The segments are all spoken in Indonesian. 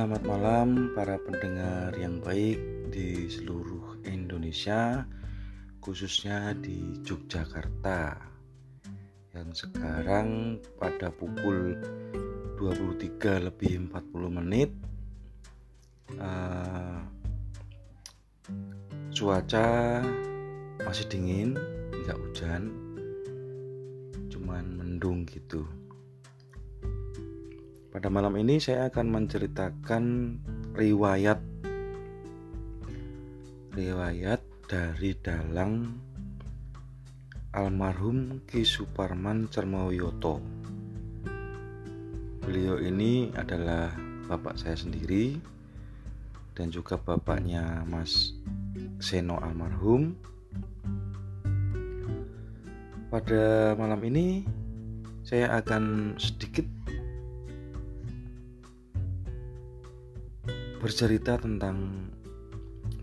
Selamat malam para pendengar yang baik di seluruh Indonesia khususnya di Yogyakarta. Yang sekarang pada pukul 23 lebih 40 menit uh, cuaca masih dingin nggak hujan cuman mendung gitu pada malam ini saya akan menceritakan riwayat riwayat dari dalang almarhum Ki Suparman Cermawiyoto. Beliau ini adalah bapak saya sendiri dan juga bapaknya Mas Seno almarhum. Pada malam ini saya akan sedikit bercerita tentang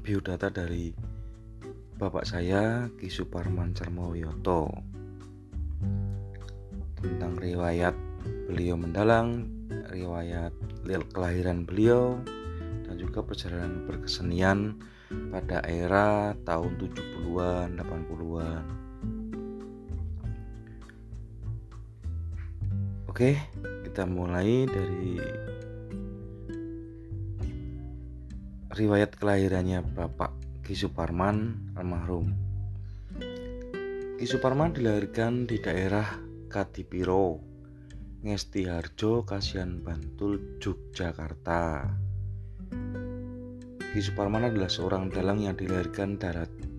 biodata dari bapak saya Ki Suparman Cermoyoto tentang riwayat beliau mendalang, riwayat kelahiran beliau dan juga perjalanan berkesenian pada era tahun 70-an, 80-an. Oke, kita mulai dari riwayat kelahirannya Bapak Ki Suparman almarhum. Ki Suparman dilahirkan di daerah Katipiro, Ngesti Harjo, Kasihan Bantul, Yogyakarta. Ki Suparman adalah seorang dalang yang dilahirkan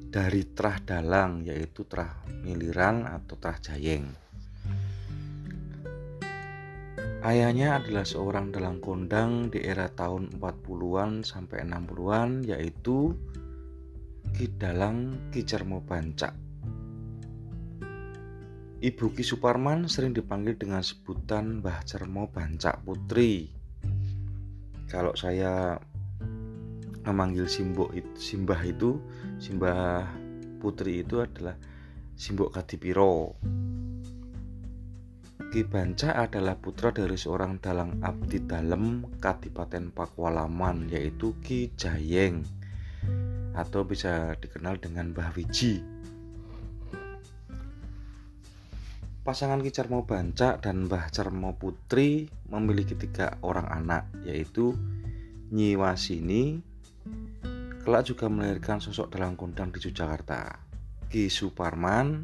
dari Trah Dalang, yaitu Trah Miliran atau Trah Jayeng. Ayahnya adalah seorang dalang kondang di era tahun 40-an sampai 60-an yaitu Ki Dalang Ki Cermo Bancak. Ibu Ki Suparman sering dipanggil dengan sebutan Mbah Cermo Bancak Putri. Kalau saya memanggil Simbok itu, Simbah itu, Simbah Putri itu adalah Simbok Kadipiro. Ki Banca adalah putra dari seorang dalang abdi dalem Kadipaten Pakualaman yaitu Ki Jayeng atau bisa dikenal dengan Mbah Wiji. Pasangan Ki Cermo Banca dan Mbah Cermo Putri memiliki tiga orang anak yaitu Nyi Wasini, kelak juga melahirkan sosok dalang kondang di Yogyakarta, Ki Suparman,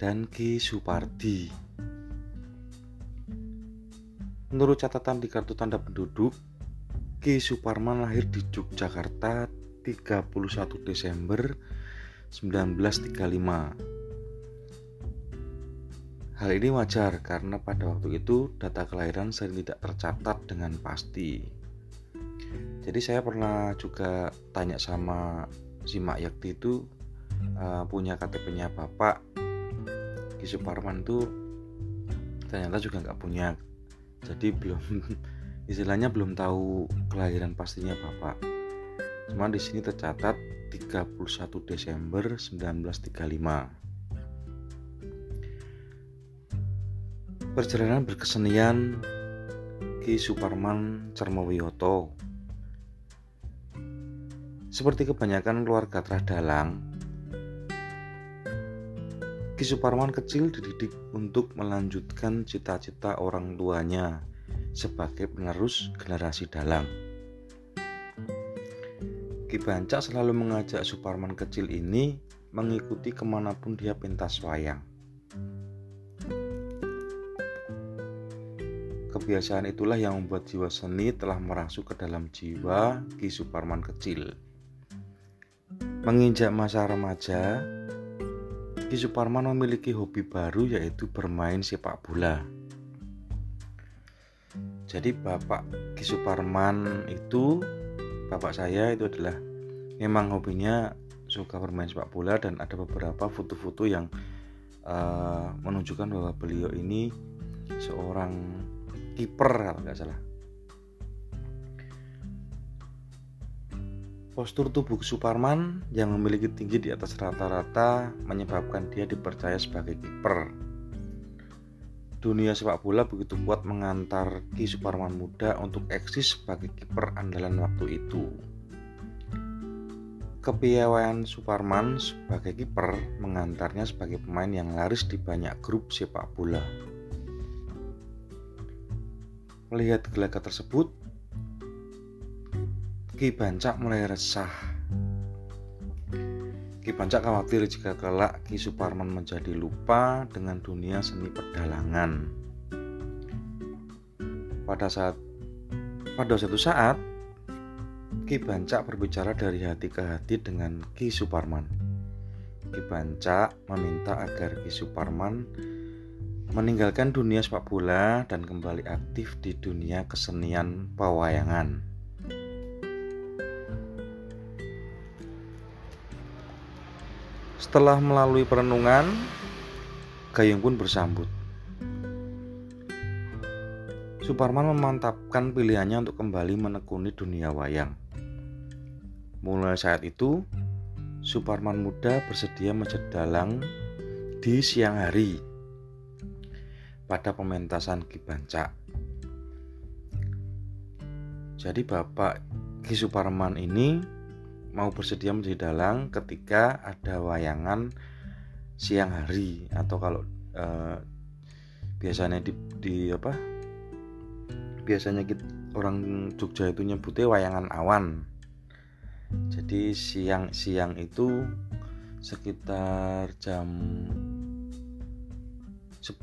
dan Ki Supardi. Menurut catatan di kartu tanda penduduk, Ki Suparman lahir di Yogyakarta 31 Desember 1935. Hal ini wajar karena pada waktu itu data kelahiran sering tidak tercatat dengan pasti. Jadi saya pernah juga tanya sama si Mak Yakti itu uh, punya KTP-nya bapak Ki Suparman tuh ternyata juga nggak punya jadi belum istilahnya belum tahu kelahiran pastinya bapak. Cuma di sini tercatat 31 Desember 1935 perjalanan berkesenian Ki Suparman Cermowiyoto seperti kebanyakan keluarga Tradalang Ki Suparman kecil dididik untuk melanjutkan cita-cita orang tuanya sebagai penerus generasi dalang. Ki Banca selalu mengajak Suparman kecil ini mengikuti ke mana pun dia pentas wayang. Kebiasaan itulah yang membuat jiwa seni telah merasuk ke dalam jiwa Ki Suparman kecil. Menginjak masa remaja, Ki Suparman memiliki hobi baru yaitu bermain sepak bola. Jadi bapak Ki Suparman itu bapak saya itu adalah memang hobinya suka bermain sepak bola dan ada beberapa foto-foto yang uh, menunjukkan bahwa beliau ini seorang kiper kalau nggak salah Postur tubuh Suparman yang memiliki tinggi di atas rata-rata menyebabkan dia dipercaya sebagai kiper. dunia sepak bola begitu kuat mengantar Ki Suparman muda untuk eksis sebagai kiper andalan waktu itu. Kepiawaian Suparman sebagai kiper mengantarnya sebagai pemain yang laris di banyak grup sepak bola. Melihat gelagat tersebut, Ki Bancak mulai resah. Ki Bancak khawatir jika kelak Ki Suparman menjadi lupa dengan dunia seni pedalangan. Pada saat pada suatu saat Ki Bancak berbicara dari hati ke hati dengan Ki Suparman. Ki Bancak meminta agar Ki Suparman meninggalkan dunia sepak bola dan kembali aktif di dunia kesenian pewayangan. Setelah melalui perenungan, Gayung pun bersambut. Suparman memantapkan pilihannya untuk kembali menekuni dunia wayang. Mulai saat itu, Suparman muda bersedia menjadi dalang di siang hari pada pementasan Ki Bancak. Jadi Bapak Ki Suparman ini mau bersedia menjadi dalang ketika ada wayangan siang hari. Atau kalau uh, biasanya di, di apa biasanya kita, orang Jogja itu nyebutnya wayangan awan. Jadi siang-siang itu sekitar jam 10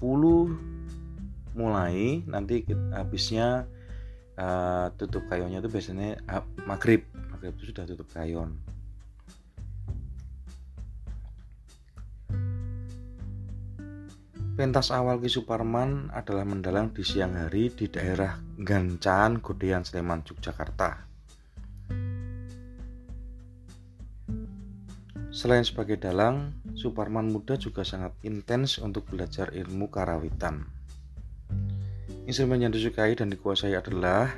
mulai nanti habisnya uh, tutup kayunya itu biasanya uh, maghrib maghrib itu sudah tutup kayon Pentas awal Ki Suparman adalah mendalang di siang hari di daerah Gancan, Godean, Sleman, Yogyakarta. Selain sebagai dalang, Suparman muda juga sangat intens untuk belajar ilmu karawitan. Instrumen yang disukai dan dikuasai adalah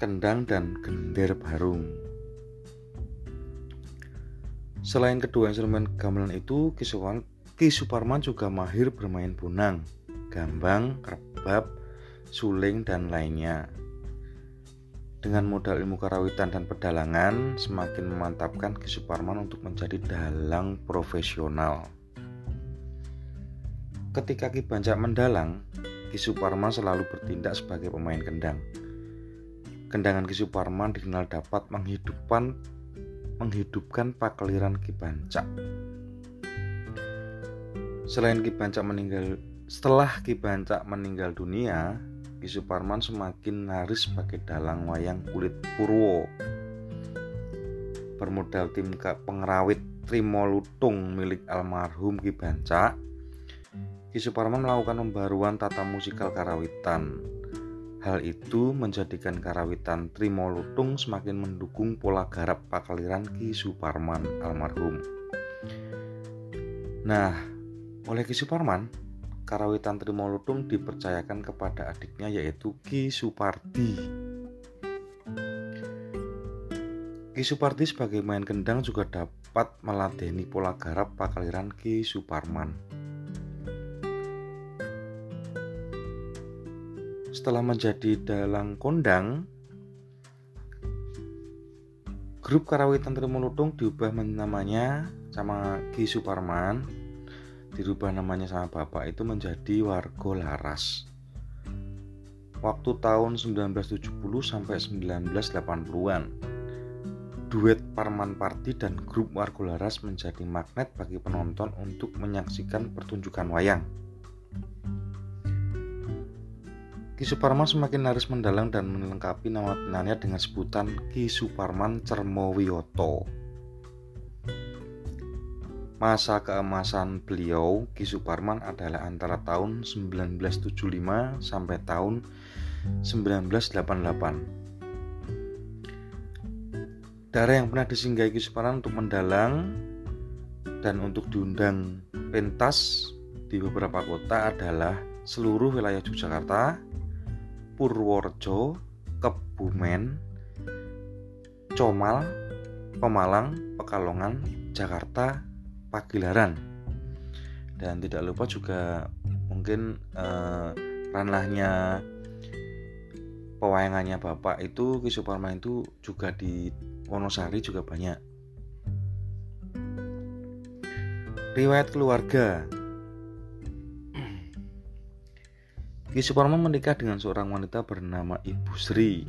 kendang dan gender barung. Selain kedua instrumen gamelan itu, Ki Suparman juga mahir bermain bunang, gambang, rebab, suling, dan lainnya. Dengan modal ilmu karawitan dan pedalangan, semakin memantapkan Ki Suparman untuk menjadi dalang profesional. Ketika Ki Bancak mendalang, Ki Suparman selalu bertindak sebagai pemain kendang. Kendangan Ki Suparman dikenal dapat menghidupkan menghidupkan pakeliran Ki Bancak. Selain Ki Bancak meninggal setelah Ki Bancak meninggal dunia, Ki Suparman semakin laris sebagai dalang wayang kulit Purwo. Bermodal tim pengerawit Trimo Lutung milik almarhum Ki Bancak, Ki Suparman melakukan pembaruan tata musikal karawitan Hal itu menjadikan karawitan Trimo Lutung semakin mendukung pola garap pakaliran Ki Suparman almarhum. Nah, oleh Ki Suparman, karawitan Trimo Lutung dipercayakan kepada adiknya yaitu Ki Supardi. Ki Supardi sebagai main kendang juga dapat meladeni pola garap pakaliran Ki Suparman. Setelah menjadi dalang kondang grup karawitan Trimulutung diubah namanya sama Ki Suparman dirubah namanya sama bapak itu menjadi Wargo Laras. Waktu tahun 1970 sampai 1980-an duet Parman Party dan grup Wargo Laras menjadi magnet bagi penonton untuk menyaksikan pertunjukan wayang Ki Suparman semakin laris mendalang dan melengkapi nama tenannya dengan sebutan Ki Suparman Cermowiyoto. Masa keemasan beliau, Ki Suparman adalah antara tahun 1975 sampai tahun 1988. Daerah yang pernah disinggahi Ki Suparman untuk mendalang dan untuk diundang pentas di beberapa kota adalah seluruh wilayah Yogyakarta, Purworejo, Kebumen, Comal, Pemalang, Pekalongan, Jakarta, Pagilaran. Dan tidak lupa juga mungkin eh, ranahnya pewayangannya bapak itu Ki Suparman itu juga di Wonosari juga banyak riwayat keluarga Ki Suparman menikah dengan seorang wanita bernama Ibu Sri.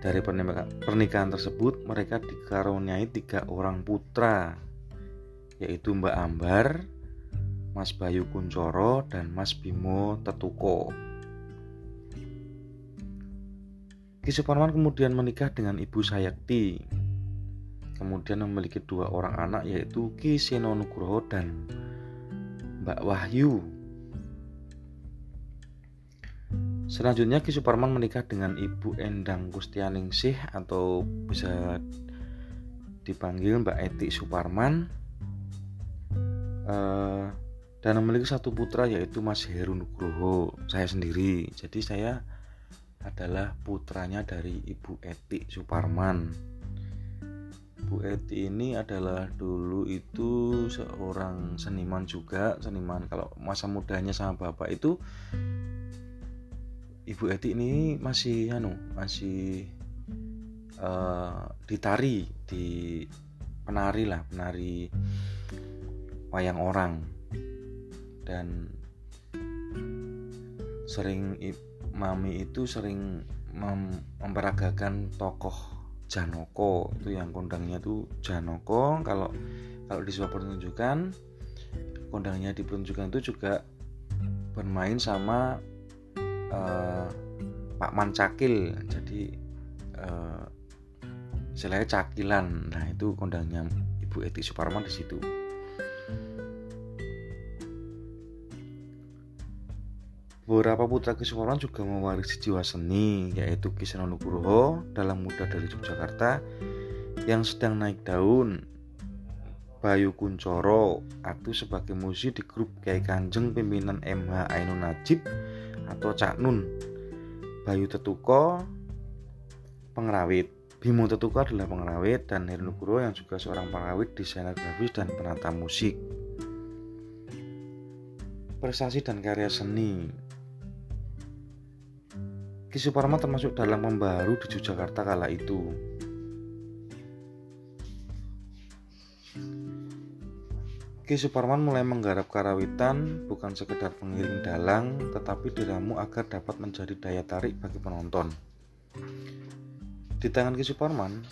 Dari pernikahan tersebut, mereka dikaruniai tiga orang putra, yaitu Mbak Ambar, Mas Bayu Kuncoro, dan Mas Bimo Tetuko. Ki Suparman kemudian menikah dengan Ibu Sayakti. Kemudian memiliki dua orang anak yaitu Ki Seno Nugroho dan Mbak Wahyu Selanjutnya Ki Suparman menikah dengan Ibu Endang Kustianingsih atau bisa dipanggil Mbak Eti Suparman. Uh, dan memiliki satu putra yaitu Mas Heru Nugroho saya sendiri. Jadi saya adalah putranya dari Ibu Eti Suparman. Bu Eti ini adalah dulu itu seorang seniman juga. Seniman kalau masa mudanya sama bapak itu Ibu Eti ini masih anu masih uh, ditari di penari lah penari wayang orang. Dan sering mami itu sering mem memperagakan tokoh Janoko. Itu yang kondangnya tuh Janoko. Kalau kalau di sebuah pertunjukan kondangnya di pertunjukan itu juga bermain sama uh, Pak Mancakil. Jadi uh, istilahnya cakilan. Nah itu kondangnya Ibu Eti Suparman di situ. Beberapa putra Ki juga mewarisi jiwa seni, yaitu Ki Nugroho dalam muda dari Yogyakarta yang sedang naik daun, Bayu Kuncoro, Atu sebagai musik di grup Kiai Kanjeng pimpinan MH Ainun Najib atau Cak Nun. Bayu Tetuko pengrawit. Bimo Tetuko adalah pengrawit dan Heru Nugroho yang juga seorang pengrawit, desainer grafis dan penata musik. Prestasi dan karya seni Ki Suparman termasuk dalam pembaru di Yogyakarta kala itu. Ki Suparman mulai menggarap karawitan bukan sekedar pengiring dalang, tetapi diramu agar dapat menjadi daya tarik bagi penonton. Di tangan Ki Suparman,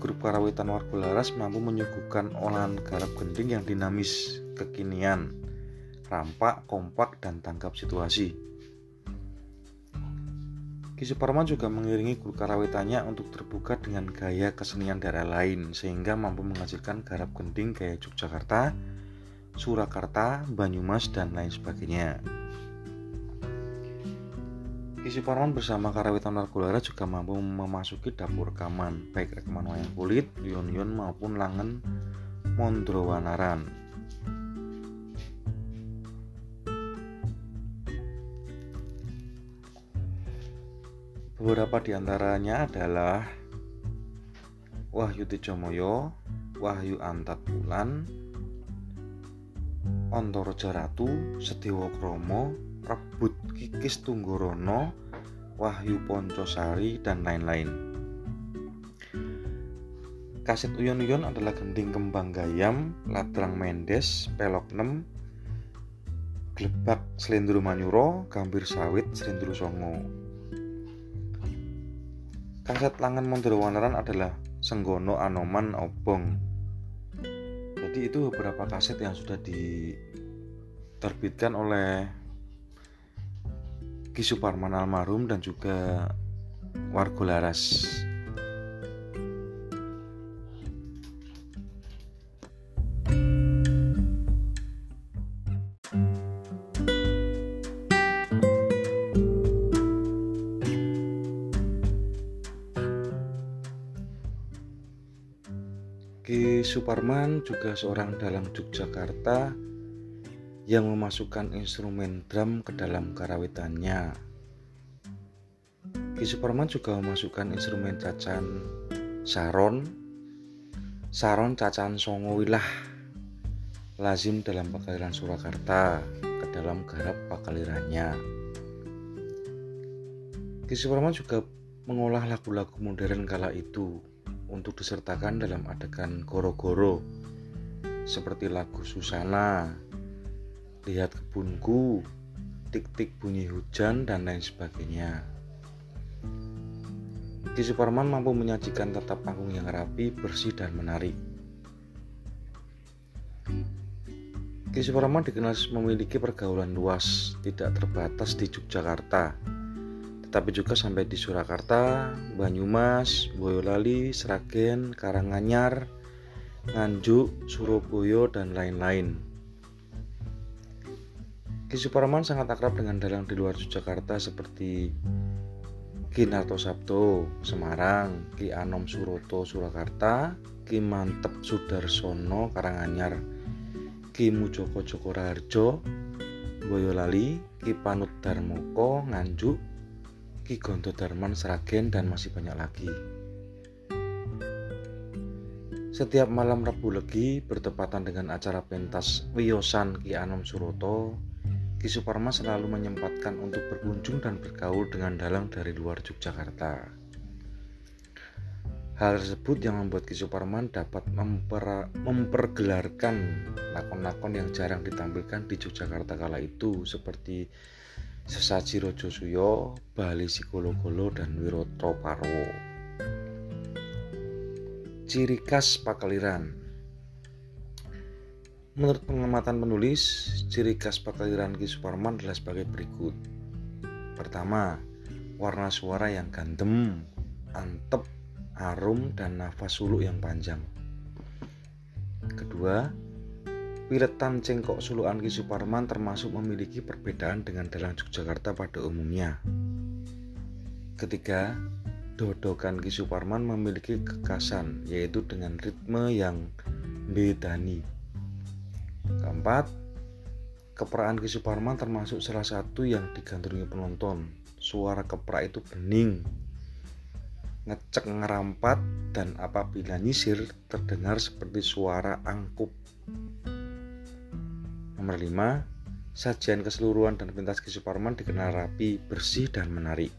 grup karawitan Wargularas mampu menyuguhkan olahan garap gending yang dinamis, kekinian, rampak, kompak, dan tanggap situasi. Ki Suparman juga mengiringi grup karawitannya untuk terbuka dengan gaya kesenian daerah lain sehingga mampu menghasilkan garap gending gaya Yogyakarta Surakarta, Banyumas, dan lain sebagainya. Kisi Parman bersama Karawitan Margolara juga mampu memasuki dapur rekaman, baik rekaman wayang kulit, yon-yon maupun langen mondrowanaran. Beberapa di antaranya adalah Wahyu Tejomoyo, Wahyu Antat Bulan, Antara Ratu, Sedewa Kromo, Rebut Kikis Tunggorono, Wahyu Poncosari, dan lain-lain. Kaset Uyon-Uyon adalah gending kembang gayam, ladrang mendes, pelok nem, glebak selendru manyuro, gambir sawit, selendru songo. Kaset Langan Mondoro Wanaran adalah Senggono Anoman Obong jadi itu beberapa kaset yang sudah diterbitkan oleh Ki Suparman almarhum dan juga Wargo Laras. Suparman juga seorang dalang Yogyakarta yang memasukkan instrumen drum ke dalam karawitannya. Ki Suparman juga memasukkan instrumen cacan saron, saron cacan songo wilah lazim dalam pagelaran Surakarta ke dalam garap pakalirannya. Ki Suparman juga mengolah lagu-lagu modern kala itu untuk disertakan dalam adegan goro-goro seperti lagu Susana, Lihat Kebunku, Tik-tik bunyi hujan, dan lain sebagainya. Ki Suparman mampu menyajikan tata panggung yang rapi, bersih, dan menarik. Ki Suparman dikenal memiliki pergaulan luas, tidak terbatas di Yogyakarta, tetapi juga sampai di Surakarta, Banyumas, Boyolali, Sragen, Karanganyar, Nganjuk, Surabaya, dan lain-lain. Ki Suparman sangat akrab dengan dalang di luar Yogyakarta seperti Ki Narto Sabto, Semarang, Ki Anom Suroto, Surakarta, Ki Mantep Sudarsono, Karanganyar, Ki Mujoko Joko Raharjo, Boyolali, Ki Panut Darmoko, Nganjuk, Ki Gonto Darman Sragen dan masih banyak lagi. Setiap malam Rabu Legi bertepatan dengan acara pentas Wiyosan Ki Anom Suroto, Ki Suparma selalu menyempatkan untuk berkunjung dan bergaul dengan dalang dari luar Yogyakarta. Hal tersebut yang membuat Ki Suparman dapat memper, mempergelarkan lakon-lakon yang jarang ditampilkan di Yogyakarta kala itu seperti Sesaji Rojo Suyo, Bali Sikolo-Golo, dan Wiroto Parwo. Ciri khas Pakaliran Menurut pengamatan penulis, ciri khas Pakaliran Ki Suparman adalah sebagai berikut. Pertama, warna suara yang gandem, antep, harum, dan nafas suluk yang panjang. Kedua, Piretan cengkok sulukan Ki Suparman termasuk memiliki perbedaan dengan dalang Yogyakarta pada umumnya. Ketiga, dodokan Ki Suparman memiliki kekasan, yaitu dengan ritme yang bedani. Keempat, keperaan Ki Suparman termasuk salah satu yang digandrungi penonton. Suara keprak itu bening, ngecek ngerampat, dan apabila nyisir terdengar seperti suara angkup. Nomor 5, sajian keseluruhan dan pentas Ki Suparman dikenal rapi, bersih, dan menarik.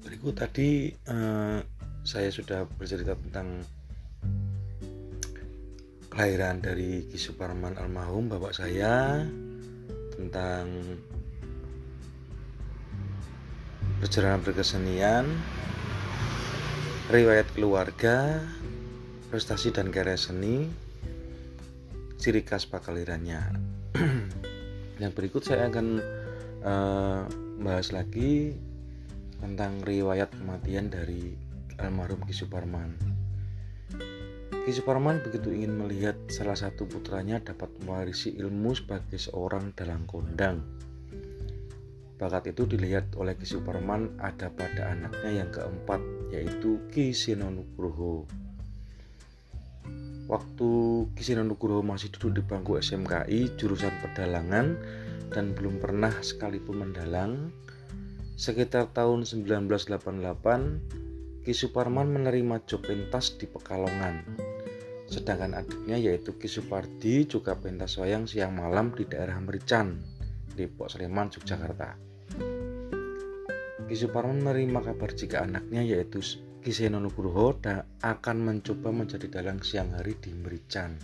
Berikut tadi eh, saya sudah bercerita tentang kelahiran dari Ki Suparman almarhum bapak saya tentang perjalanan berkesenian, riwayat keluarga, prestasi dan karya seni, ciri khas pakalirannya. yang berikut saya akan uh, bahas lagi tentang riwayat kematian dari almarhum Ki Suparman. Ki Suparman begitu ingin melihat salah satu putranya dapat mewarisi ilmu sebagai seorang dalang kondang. Bakat itu dilihat oleh Ki Suparman ada pada anaknya yang keempat yaitu Ki Sinonugroho. Waktu Kisina Nugroho masih duduk di bangku SMKI jurusan pedalangan dan belum pernah sekalipun mendalang, sekitar tahun 1988 Ki Suparman menerima job pentas di Pekalongan. Sedangkan adiknya yaitu Ki Supardi juga pentas wayang siang malam di daerah Merican, Depok Sleman, Yogyakarta. Ki Suparman menerima kabar jika anaknya yaitu Kiseno Nugroho akan mencoba menjadi dalang siang hari di Merican.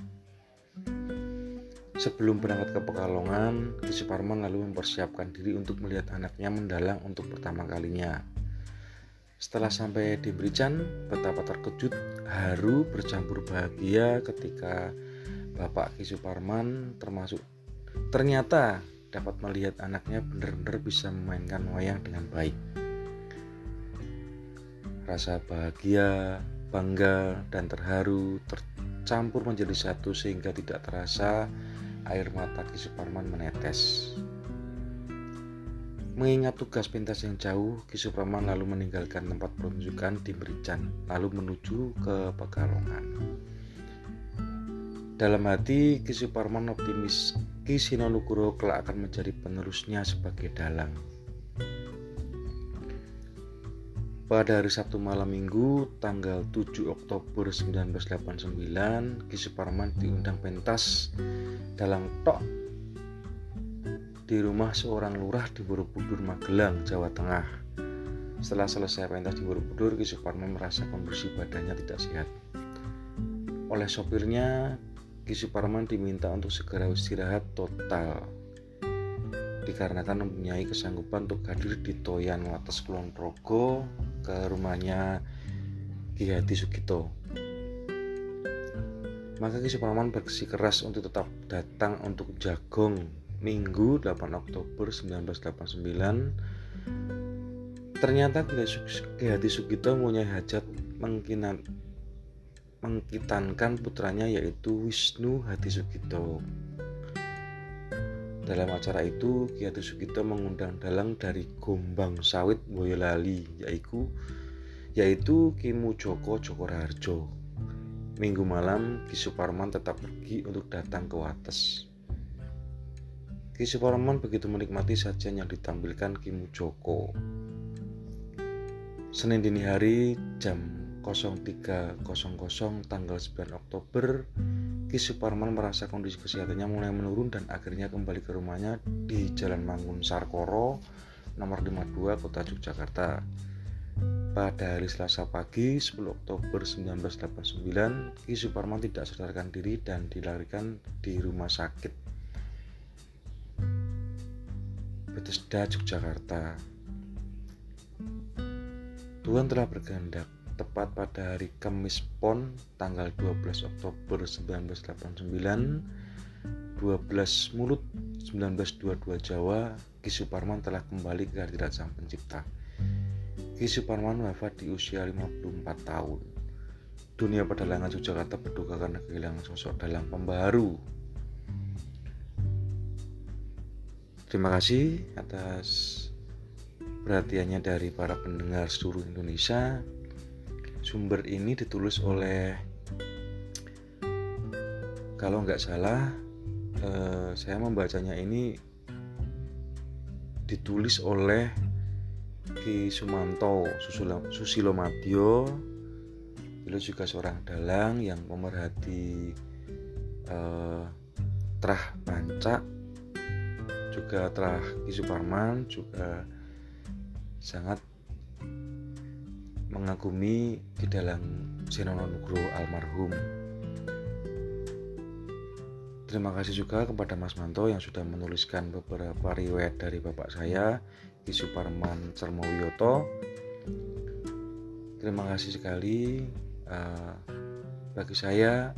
Sebelum berangkat ke Pekalongan, Ki Suparman lalu mempersiapkan diri untuk melihat anaknya mendalang untuk pertama kalinya. Setelah sampai di Merican, betapa terkejut, haru, bercampur bahagia ketika Bapak Ki Suparman termasuk ternyata dapat melihat anaknya benar-benar bisa memainkan wayang dengan baik. Rasa bahagia, bangga, dan terharu tercampur menjadi satu sehingga tidak terasa air mata Ki Suparman menetes. Mengingat tugas pentas yang jauh, Ki Suparman lalu meninggalkan tempat pertunjukan di Merican, lalu menuju ke Pekalongan. Dalam hati, Ki Suparman optimis Ki Sinonugoro kelak akan menjadi penerusnya sebagai dalang. Pada hari Sabtu malam minggu tanggal 7 Oktober 1989 Ki Suparman diundang pentas dalam tok di rumah seorang lurah di Borobudur Magelang, Jawa Tengah. Setelah selesai pentas di Borobudur, Ki Suparman merasa kondisi badannya tidak sehat. Oleh sopirnya, Ki Suparman diminta untuk segera istirahat total dikarenakan mempunyai kesanggupan untuk hadir di Toyan Wates Kulon Progo ke rumahnya Ki Hadi Sugito. Maka Ki Suparman bersikeras untuk tetap datang untuk jagong Minggu 8 Oktober 1989. Ternyata Ki Hadi Sugito mempunyai hajat mengkinan, mengkitankan putranya yaitu Wisnu Hadi Sugito. Dalam acara itu, Ki Sugito mengundang dalang dari Gombang Sawit Boyolali, yaitu yaitu Ki Mujoko Joko Harjo. Minggu malam, Ki Suparman tetap pergi untuk datang ke Wates. Ki Suparman begitu menikmati sajian yang ditampilkan Ki Mujoko. Senin dini hari jam 03.00 tanggal 9 Oktober Ki Suparman merasa kondisi kesehatannya mulai menurun dan akhirnya kembali ke rumahnya di Jalan Mangun Sarkoro nomor 52 Kota Yogyakarta. Pada hari Selasa pagi 10 Oktober 1989, Ki Suparman tidak sadarkan diri dan dilarikan di rumah sakit Bethesda Yogyakarta. Tuhan telah berkehendak tepat pada hari Kamis Pon tanggal 12 Oktober 1989 12 Mulut 1922 Jawa Ki Suparman telah kembali ke hadirat Sang Pencipta. Ki Suparman wafat di usia 54 tahun. Dunia pedalangan Yogyakarta berduka karena kehilangan sosok dalang pembaharu. Terima kasih atas perhatiannya dari para pendengar seluruh Indonesia sumber ini ditulis oleh kalau nggak salah eh, saya membacanya ini ditulis oleh Ki Sumanto Susilo, Madio beliau juga seorang dalang yang memerhati eh, terah panca juga terah Ki Suparman juga sangat mengagumi di dalam Senono Nugroho almarhum. Terima kasih juga kepada Mas Manto yang sudah menuliskan beberapa riwayat dari bapak saya, Ki Suparman Cermowiyoto. Terima kasih sekali. Uh, bagi saya,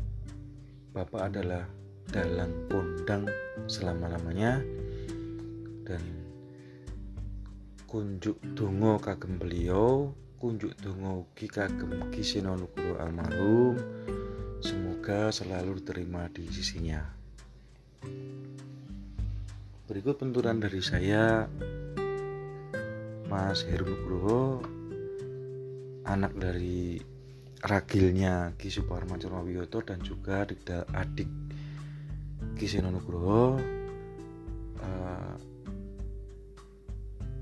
bapak adalah dalang kondang selama-lamanya dan kunjuk dungo kagem beliau kunjuk dongo ugi kagem Nugro almarhum. Semoga selalu diterima di sisinya. Berikut penturan dari saya Mas Heru Nugroho anak dari ragilnya Ki Suparman Wiyoto dan juga adik, Ki Sino Nugroho uh,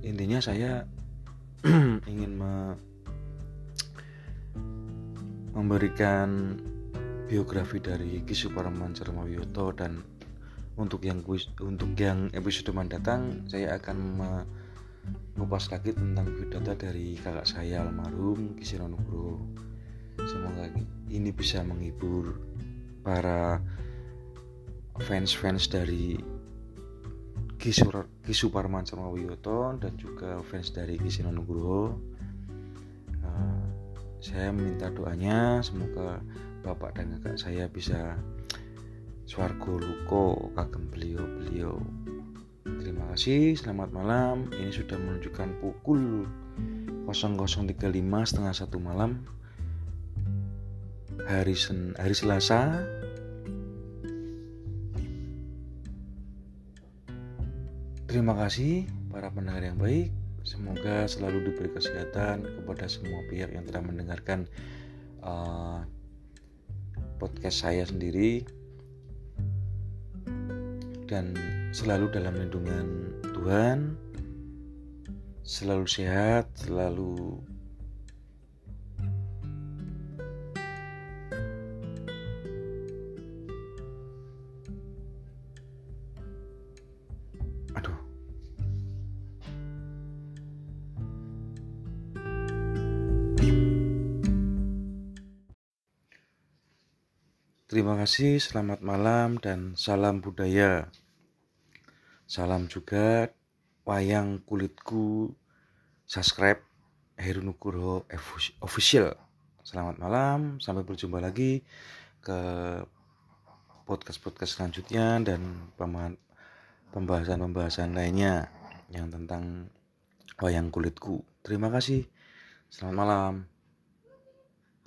intinya saya ingin me memberikan biografi dari Ki Suparman Cermawiyoto dan untuk yang untuk yang episode mendatang saya akan mengupas lagi tentang biodata dari kakak saya almarhum Ki Nugroho. Semoga ini bisa menghibur para fans-fans dari Ki, Sur Ki Suparman Cermawiyoto dan juga fans dari Ki Nugroho saya meminta doanya semoga bapak dan kakak saya bisa swargo luko kagem beliau beliau terima kasih selamat malam. Ini sudah menunjukkan pukul 00.35 setengah satu malam hari sen hari Selasa. Terima kasih para pendengar yang baik Semoga selalu diberi kesehatan kepada semua pihak yang telah mendengarkan uh, podcast saya sendiri. Dan selalu dalam lindungan Tuhan, selalu sehat, selalu Terima kasih, selamat malam, dan salam budaya. Salam juga wayang kulitku subscribe Heru Nugroho official. Selamat malam, sampai berjumpa lagi ke podcast-podcast selanjutnya dan pembahasan-pembahasan lainnya yang tentang wayang kulitku. Terima kasih. Selamat malam.